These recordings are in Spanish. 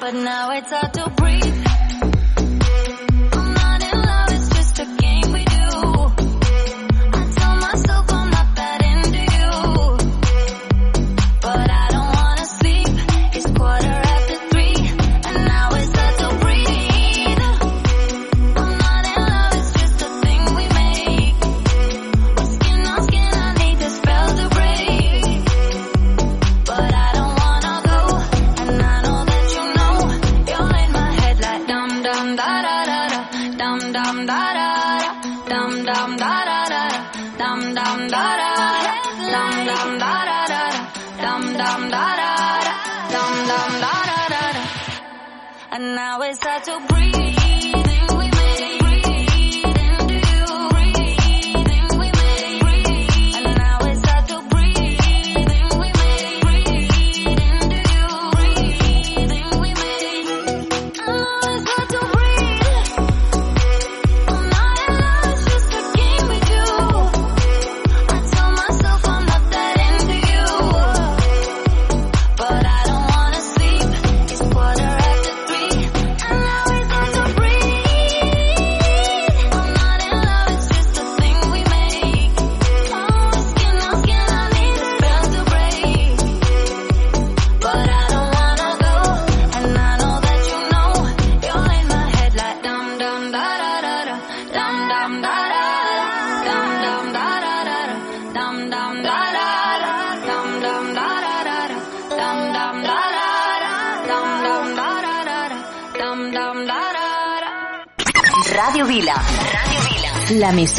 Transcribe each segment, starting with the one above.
but now it's hard to breathe.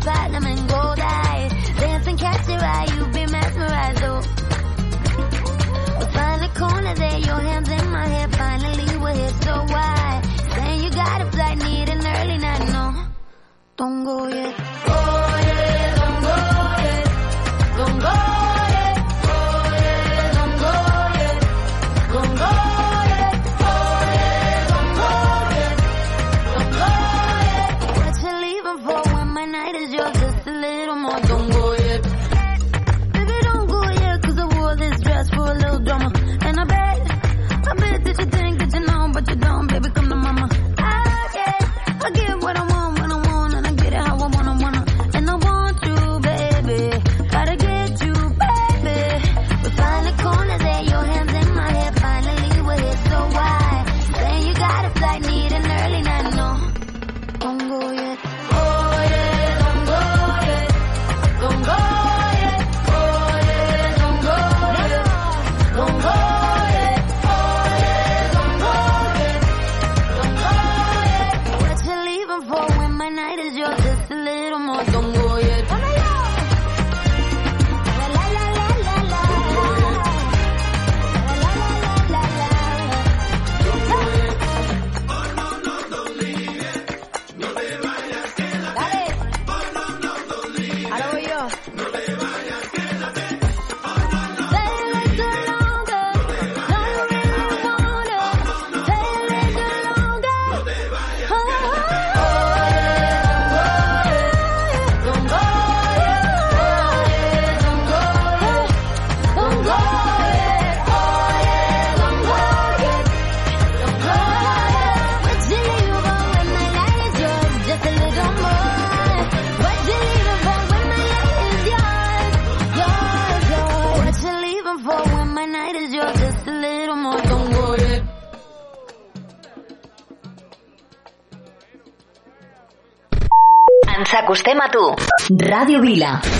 platinum and gold eyes. Dancing, catch your eye, you be mesmerized, oh. We find the corner there, your hands in my hair. Finally, we're here, so why? Saying you got a flight, need an early night, no. Don't go yet. Oh. Radio Vila.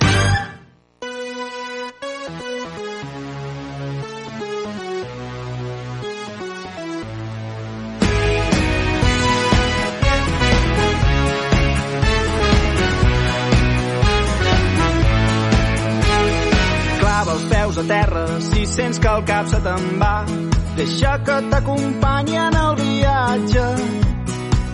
Que el cap se te'n va. Deixa que t'acompanyi en el viatge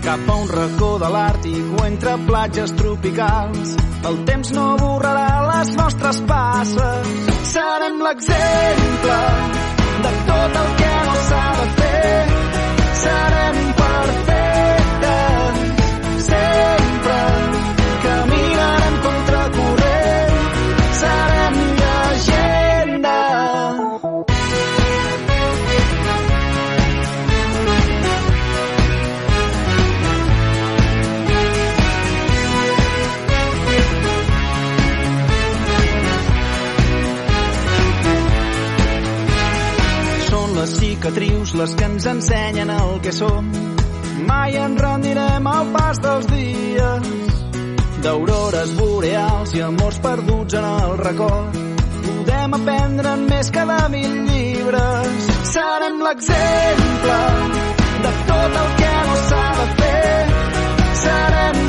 cap a un racó de l'Àrtic o entre platges tropicals. El temps no borrarà les nostres passes. Serem l'exemple de tot el que no s'ha de fer. Cicatrius les que ens ensenyen el que som. Mai ens rendirem al pas dels dies d'aurores boreals i amors perduts en el record. Podem aprendre més que de mil llibres. Serem l'exemple de tot el que no s'ha de fer. Serem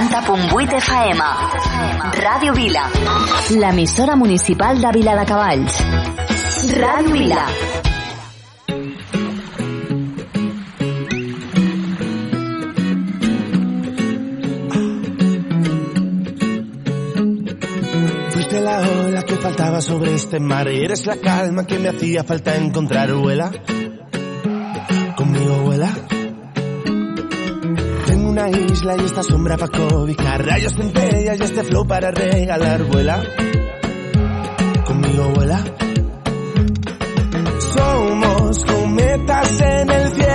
90.8 FM. Ràdio Vila. L'emissora municipal de Vila de Cavalls. Ràdio Vila. Fuiste la ola que faltaba sobre este mar eres la calma que me hacía falta encontrar, vuela. Isla y esta sombra para cobijar, rayos centellas y este flow para regalar, vuela. Conmigo vuela. Somos cometas en el cielo,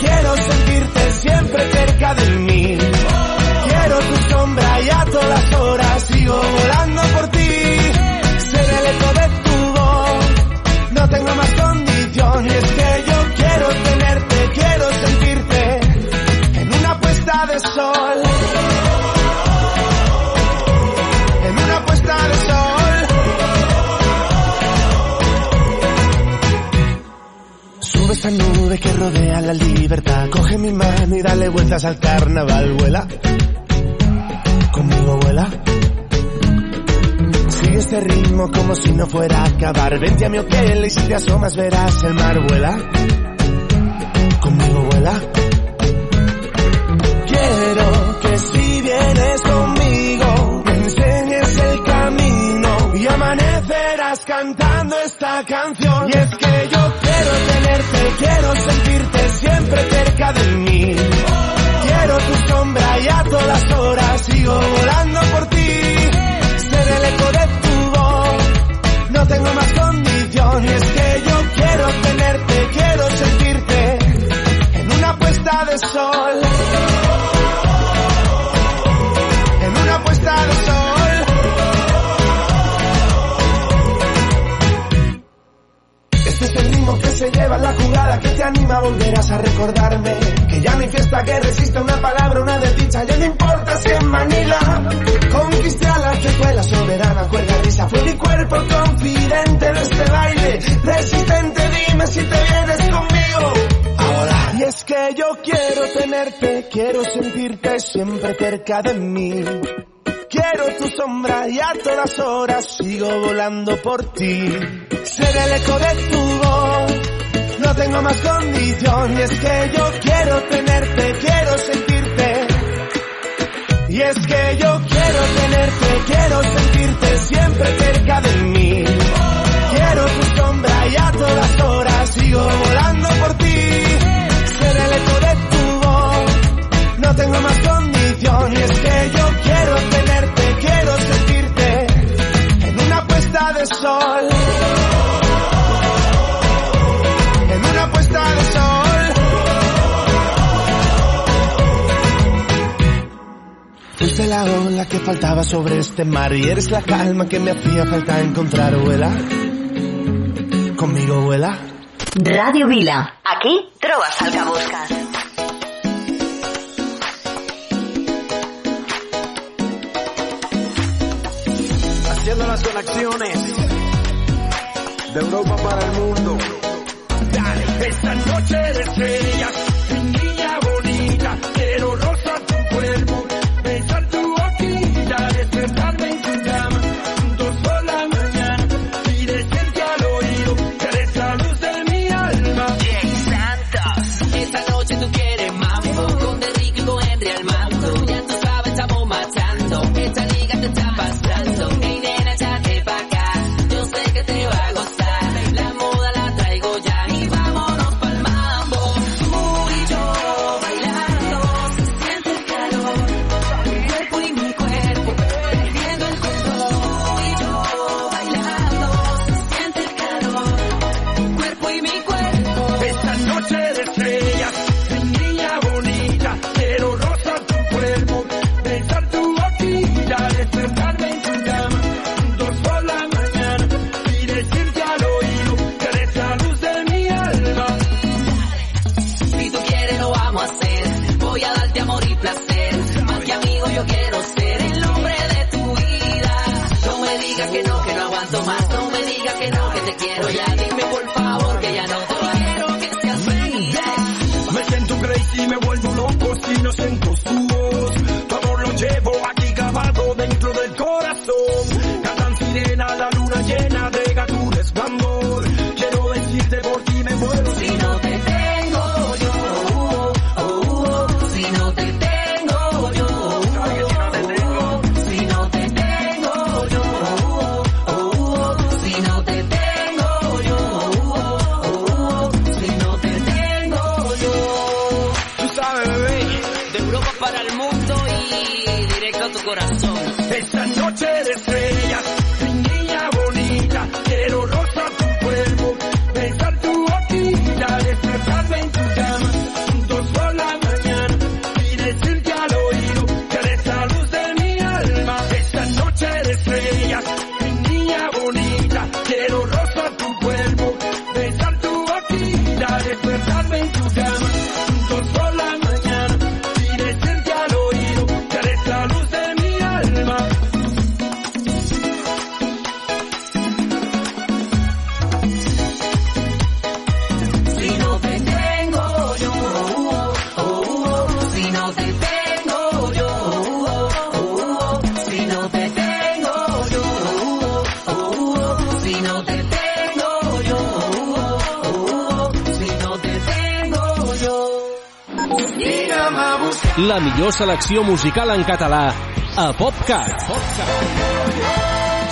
quiero sentirte siempre cerca de mí. Quiero tu sombra y a todas que rodea la libertad. Coge mi mano y dale vueltas al carnaval, vuela. Conmigo vuela. Sigue este ritmo como si no fuera a acabar. Vente a mi hotel y si te asomas verás el mar, vuela. Conmigo vuela. Quiero que si vienes conmigo me enseñes el camino y amanecerás cantando esta canción. Quiero tu sombra y a todas horas el ritmo que se lleva en la jugada que te anima, volverás a recordarme que ya no hay fiesta que resista una palabra, una desdicha, ya no importa si en Manila conquisté a la que fue la soberana cuerda risa, fue mi cuerpo confidente de este baile, resistente, dime si te vienes conmigo. Ahora, y es que yo quiero tenerte, quiero sentirte siempre cerca de mí. Quiero tu sombra y a todas horas sigo volando por ti. Ser el eco de tu voz, no tengo más condición. Y es que yo quiero tenerte, quiero sentirte. Y es que yo quiero tenerte, quiero sentirte siempre cerca de mí. Quiero tu sombra y a todas horas sigo volando por ti. Ser el eco de tu voz, no tengo más condición. Y es que yo quiero tenerte, Fuiste la ola que faltaba sobre este mar y eres la calma que me hacía falta encontrar, vuela. Conmigo vuela. Ràdio Vila. Aquí que busques. haciendo las conexiones de Europa para el mundo. Dale, esta noche de estrellas, selecció musical en català a PopCat.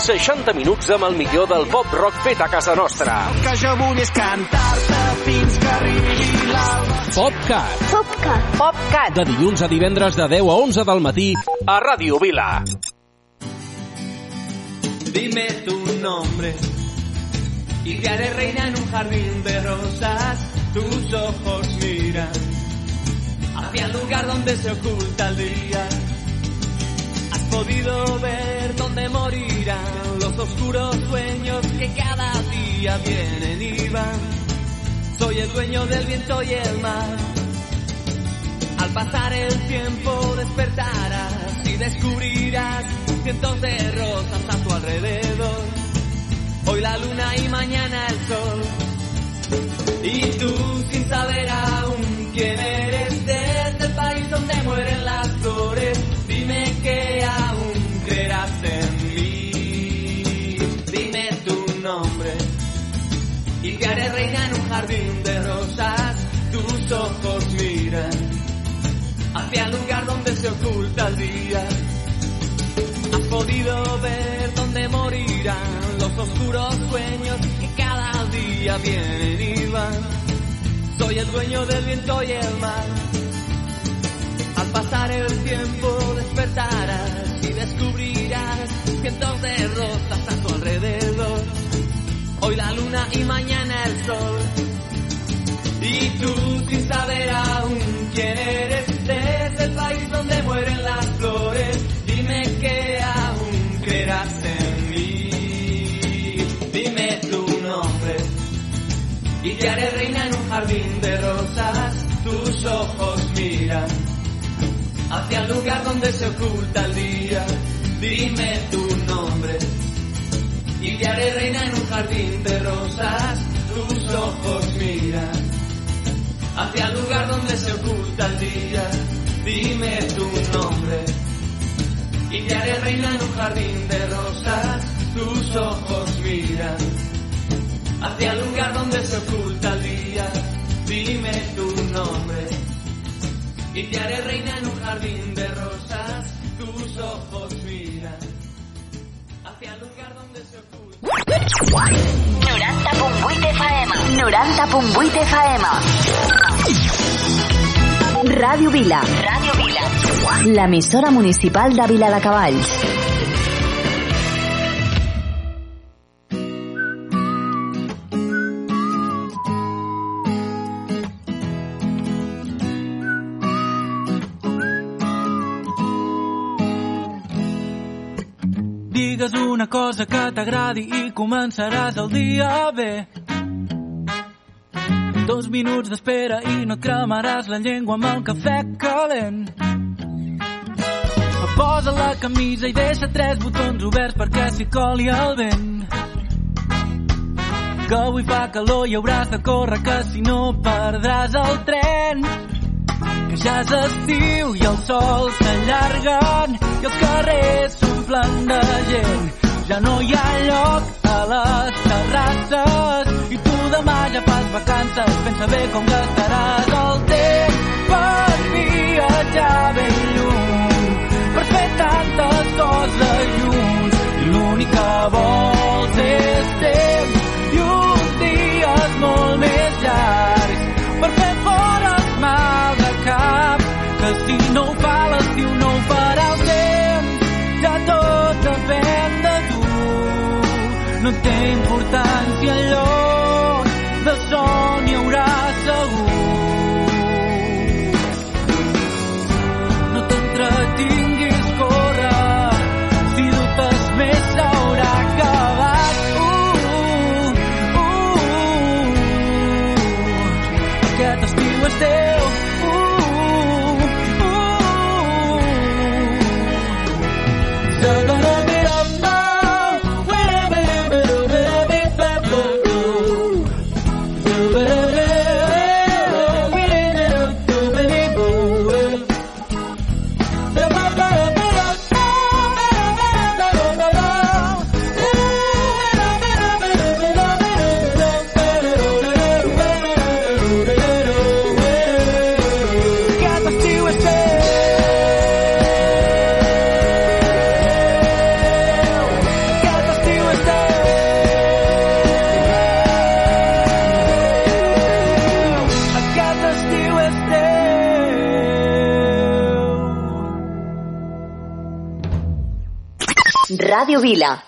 60 minuts amb el millor del pop rock fet a casa nostra. que jo vull és cantar-te fins que arribi l'alba. PopCat. Popcat. PopCat. De dilluns a divendres de 10 a 11 del matí a Ràdio Vila. Dime tu nombre y te haré reina en un jardín de rosas. Tus ojos miran el lugar donde se oculta el día. Has podido ver dónde morirán los oscuros sueños que cada día vienen y van. Soy el dueño del viento y el mar. Al pasar el tiempo despertarás y descubrirás cientos de rosas a tu alrededor. Hoy la luna y mañana el sol. Y tú sin saber aún quién eres donde mueren las flores. Dime que aún creerás en mí. Dime tu nombre y te haré reina en un jardín de rosas. Tus ojos miran hacia el lugar donde se oculta el día. Has podido ver dónde morirán los oscuros sueños que cada día vienen y van. Soy el dueño del viento y el mar. Pasar el tiempo despertarás y descubrirás cientos de rosas a tu alrededor. Hoy la luna y mañana el sol. Y tú sin saber aún quién eres desde el país donde mueren las flores. Dime que aún creerás en mí. Dime tu nombre y te haré reina en un jardín de rosas. Tus ojos miran hacia el lugar donde se oculta el día. Dime tu nombre y te haré reina en un jardín de rosas. Tus ojos miran hacia el lugar donde se oculta el día. Dime tu nombre y te haré reina en un jardín de rosas. Tus ojos miran hacia el lugar donde se oculta el día. Dime tu nombre y te haré reina en un jardín de rosas. Tus ojos miran hacia el lugar donde se oculta. 90.8 FM. 90.8 FM. Ràdio Vila. Ràdio Vila. L'emissora municipal de Vila de Cavalls. Cosa que t'agradi i començaràs el dia bé. Dos minuts d'espera i no cremaràs la llengua amb el cafè calent. Posa la camisa i deixa tres botons oberts perquè s'hi coli el vent. Que avui fa calor i hauràs de córrer que si no perdràs el tren. Que ja és estiu i el sol s'allarguen i els carrers s'omplen de gent. Ja no hi ha lloc a les terrasses i tu demà ja fas vacances. Pensa bé com gastaràs el temps per viatjar ben lluny, per fer tantes coses junts. I l'únic que vols és temps i uns dies molt més llargs per fer fora els mals de cap, que si no ho fa l'estiu no ho farà el no té importància el lloc, de son hi haurà segur. No t'entretinguis, corre, si dubtes més s'haurà acabat. Uh, uh, uh, aquest estiu és teu. Vila.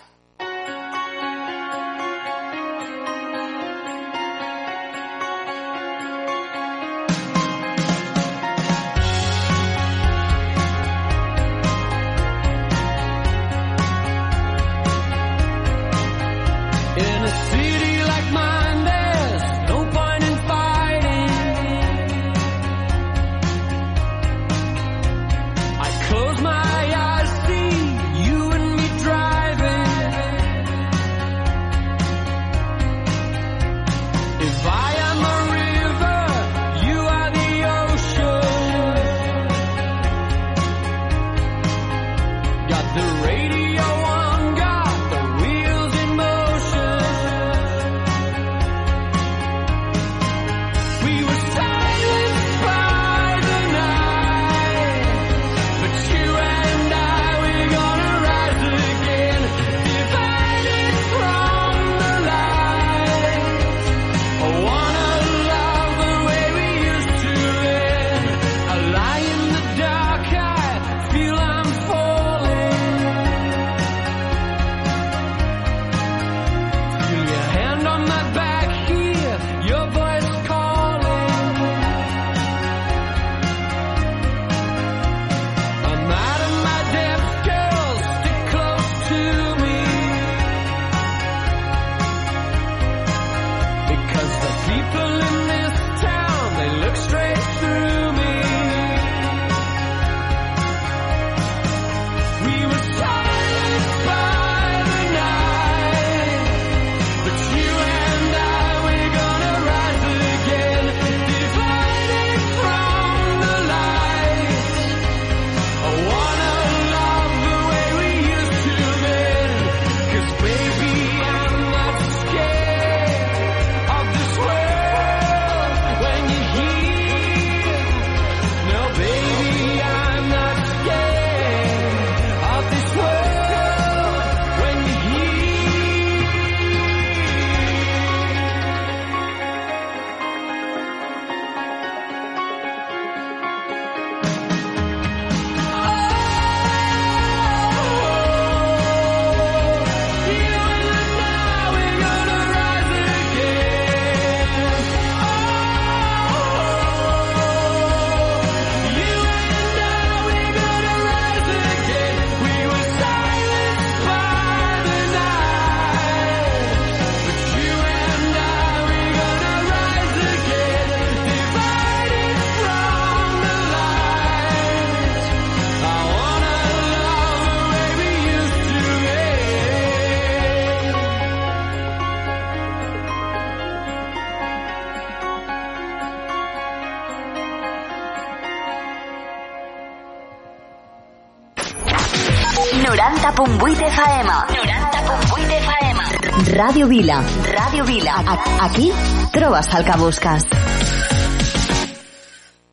Radio Vila. Radio Vila. Aquí trobes el que busques.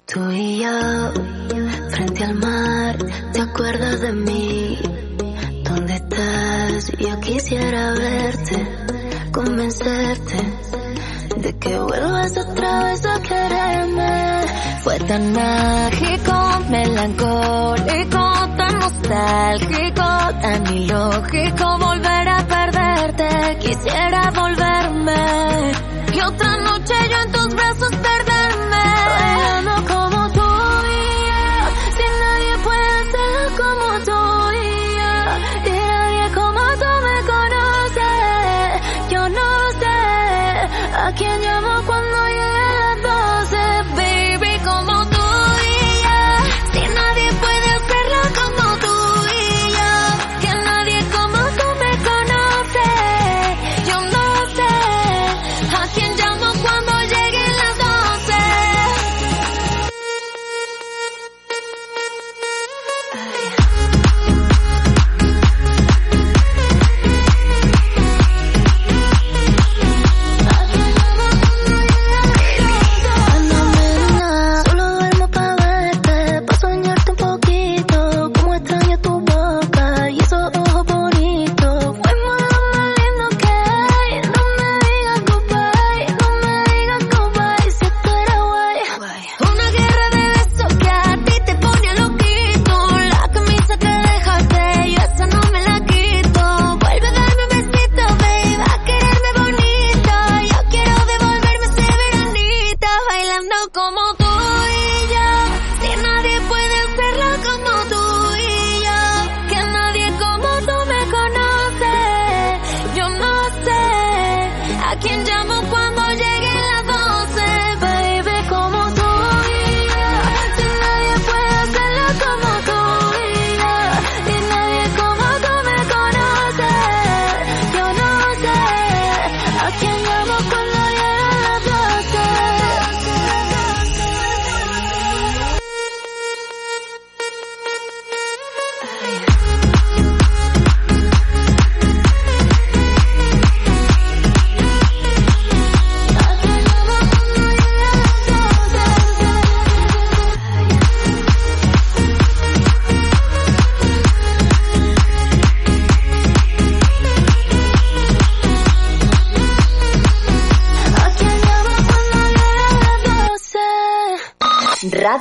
Tu y yo, frente al mar, ¿te acuerdas de mí? ¿Dónde estás? Yo quisiera verte, convencerte de que vuelvas otra vez a quererme. Fue tan mágico, melancólico, tan nostálgico, tan ilógico volver a perderte. Quisiera volverme y otra noche yo en tus brazos perderme.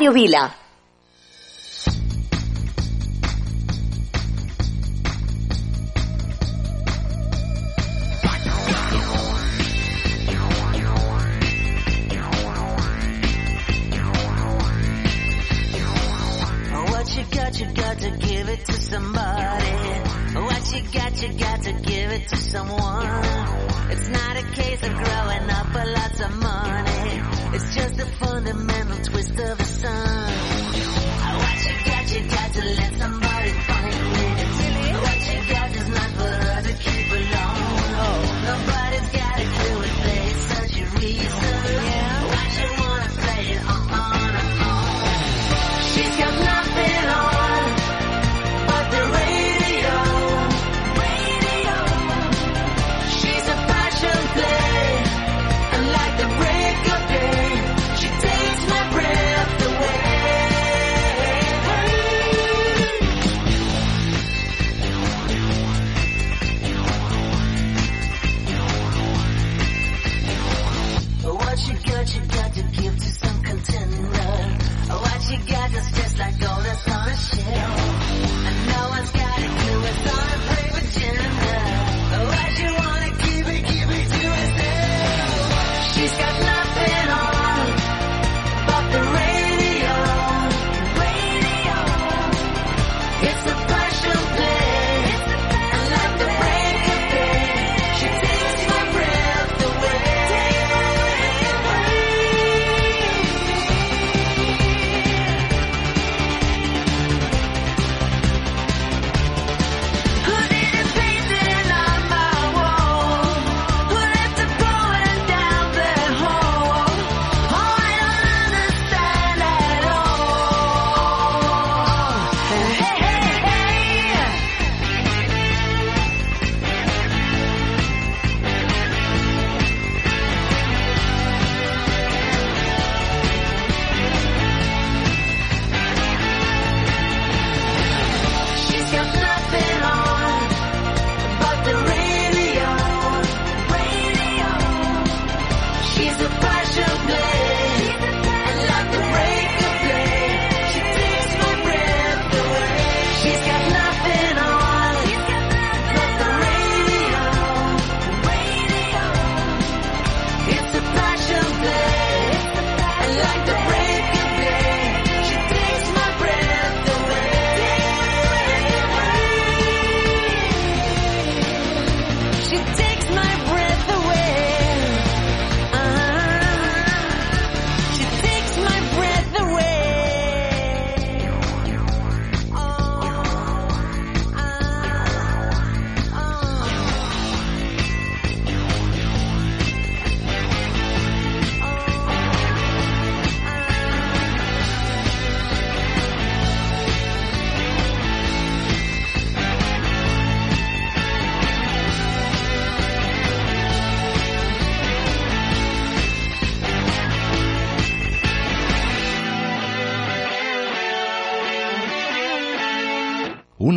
Ràdio Vila.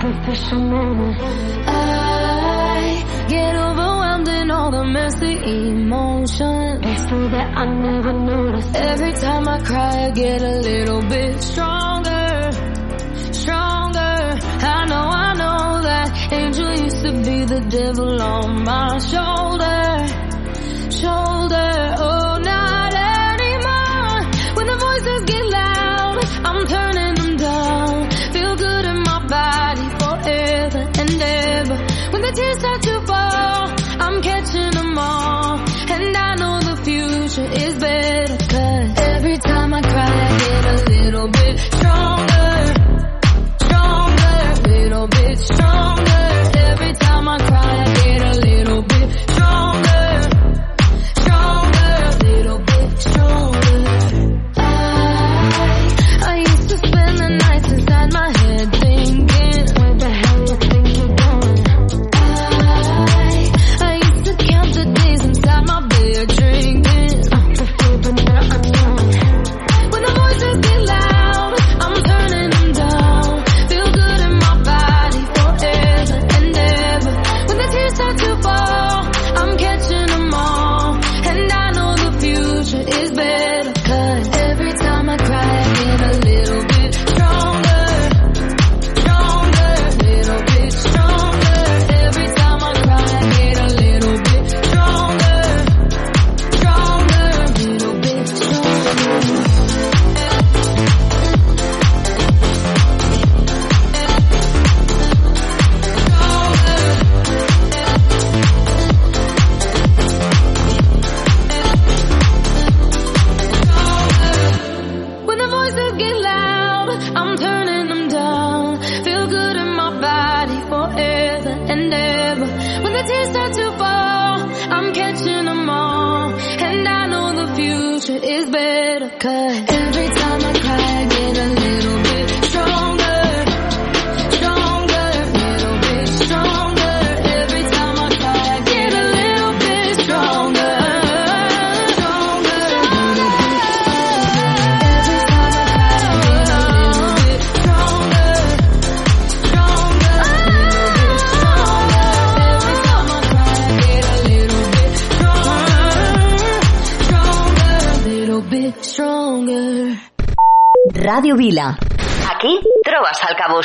superficial moment. I get overwhelmed in all the messy emotions. It's so that I never notice. Every time I cry, I get a little bit stronger, stronger. I know, I know that angel used to be the devil on my shoulder, shoulder. Oh.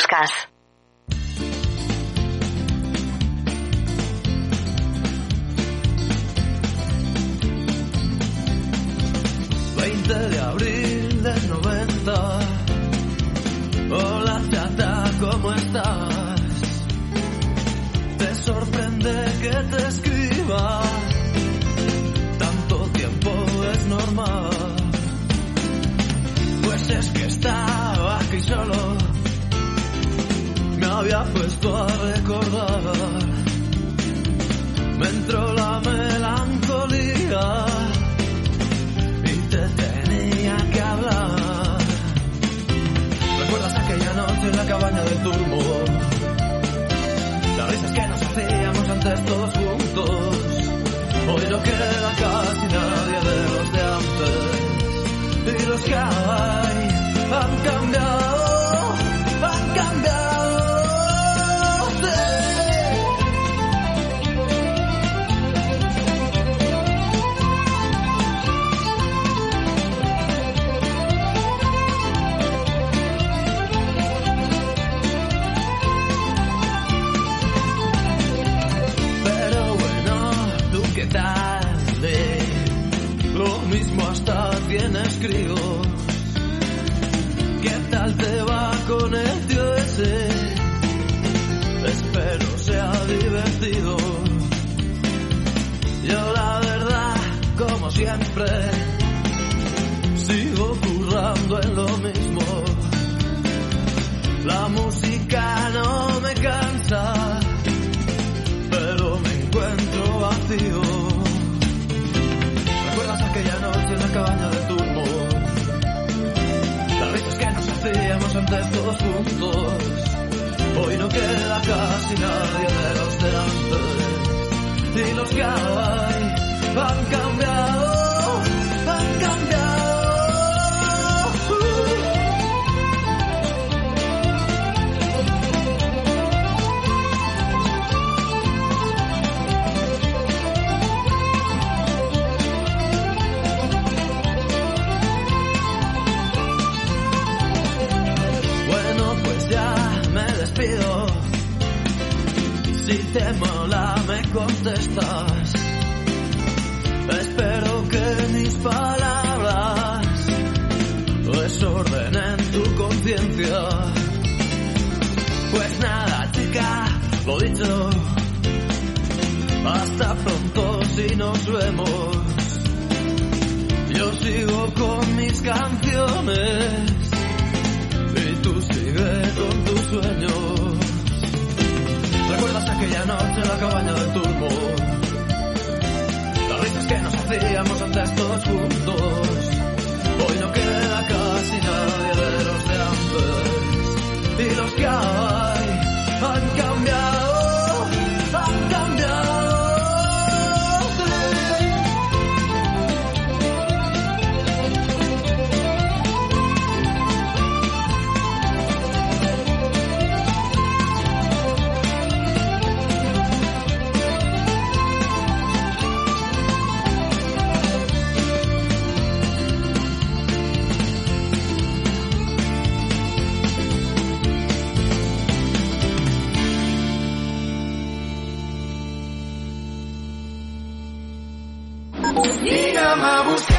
buscas. había puesto a recordar. Me entró la melancolía y te tenía que hablar. ¿Recuerdas aquella noche en la cabaña del turbo? Las risas que nos hacíamos antes todos juntos. Hoy no queda casi nadie de los de antes. Y los que hay han ¿Qué tal te va con el tío ese? Hoy no queda casi nadie de los de antes. Y los que hay han Vila. temblá me contestas. Espero que mis palabras desordenen tu conciencia. Pues nada, chica, lo dicho. Hasta pronto si nos vemos. Yo sigo con mis canciones y tú sigue con tus sueños. ¿Recuerdas aquella noche en la cabaña del turbo? Las risas que nos hacíamos antes todos juntos. Hoy no queda casi nadie de los de antes. Y los que hay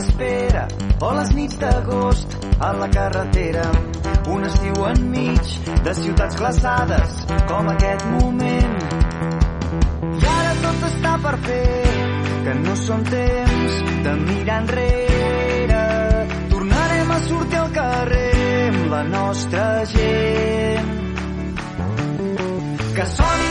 Espera o les nits d'agost a la carretera un estiu enmig de ciutats glaçades com aquest moment i ara tot està per fer que no són temps de mirar enrere. Tornarem a sortir al carrer amb la nostra gent. Que sonin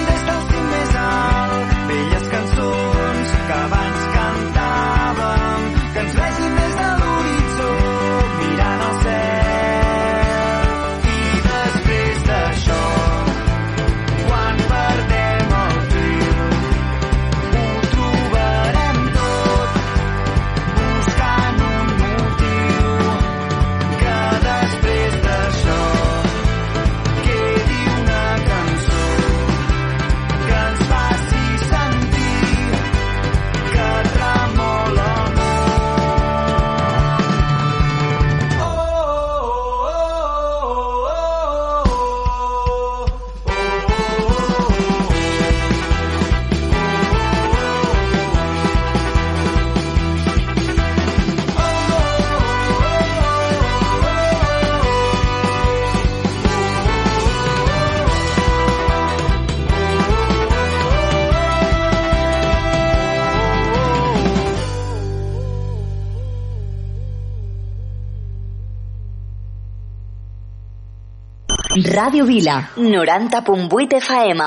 Ràdio Vila. 90.8 FM.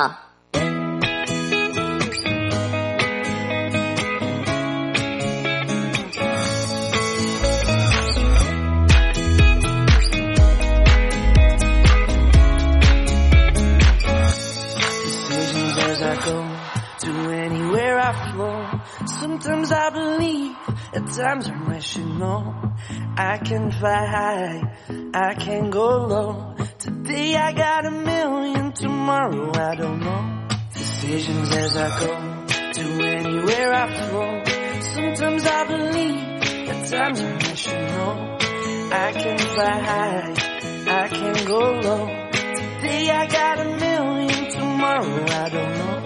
as I to anywhere. Sometimes I believe, at times I wish you know. I can fly high, I can go low. Today I got a million, tomorrow I don't know. Decisions as I go to anywhere I flow. Sometimes I believe, at times I wish you know. I can fly high, I can go low. Today I got a million, tomorrow I don't know.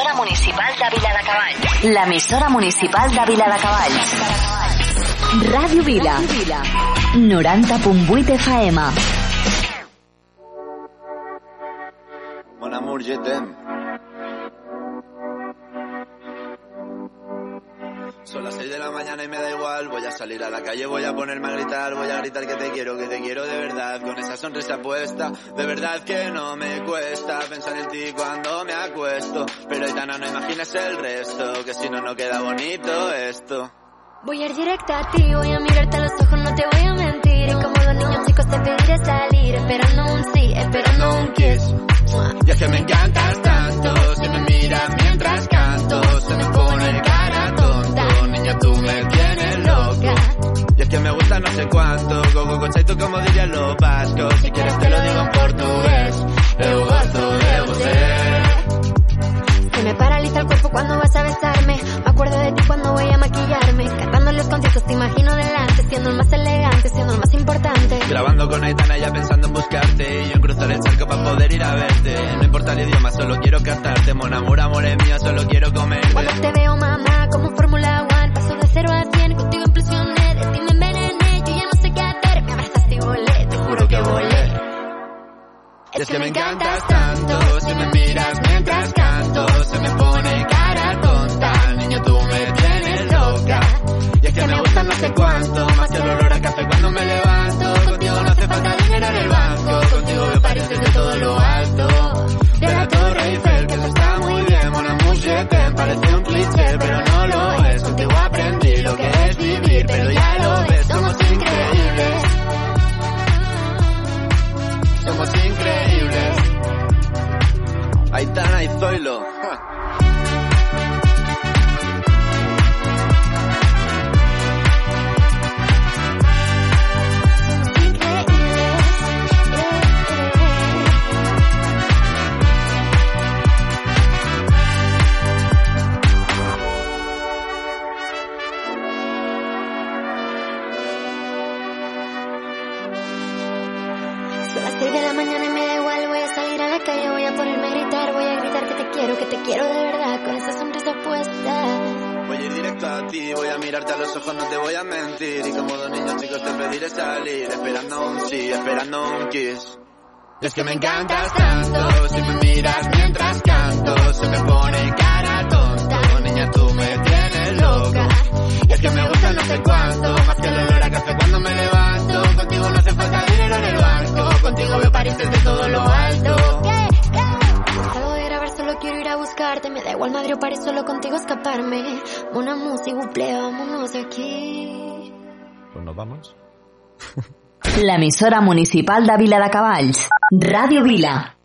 l'emissora municipal de Viladecavalls. L'emissora municipal de Viladecavalls. Ràdio Vila. 90.8 FM. Bon amor, je t'aime. Voy a salir a la calle, voy a ponerme a gritar, voy a gritar que te quiero, que te quiero de verdad, con esa sonrisa puesta, de verdad que no me cuesta pensar en ti cuando me acuesto, pero Aitana no imagines el resto, que si no, no queda bonito esto. Voy a ir directa a ti, voy a mirarte a los ojos, no te voy a mentir. Y como los niños chicos te pediré salir, esperando un sí, esperando un kiss. Y es que me encantas tanto, si me miras mientras canto, se me pone cara tonto, niña tú me tienes loca. Y es que me gusta no sé cuánto, go go go chaito como dirían los vascos, si quieres te lo digo en portugués, eu gosto de você. Se me paraliza el cuerpo cuando vas a besarme. Me acuerdo de ti cuando voy a maquillarme. Cantando en los conciertos te imagino delante, siendo el más elegante, siendo el más importante. Grabando con Aitana ya pensando en buscarte, y yo en cruzar el charco para poder ir a verte. No importa el idioma, solo quiero cantarte, mon amor, amor es mío, solo quiero comerte. Cuando te veo, mamá, como Fórmula One, paso de cero a cien, contigo implosioné, de ti es que me encantas tanto, si me miras mientras canto, se me pone cara tonta, niña tú me tienes loca. Y es que me gusta no sé cuánto, más que el olor a café cuando me levanto, contigo no hace falta dinero en el banco, contigo veo París desde todo lo alto. L'emissora municipal de Vila de Cavalls. Ràdio Vila.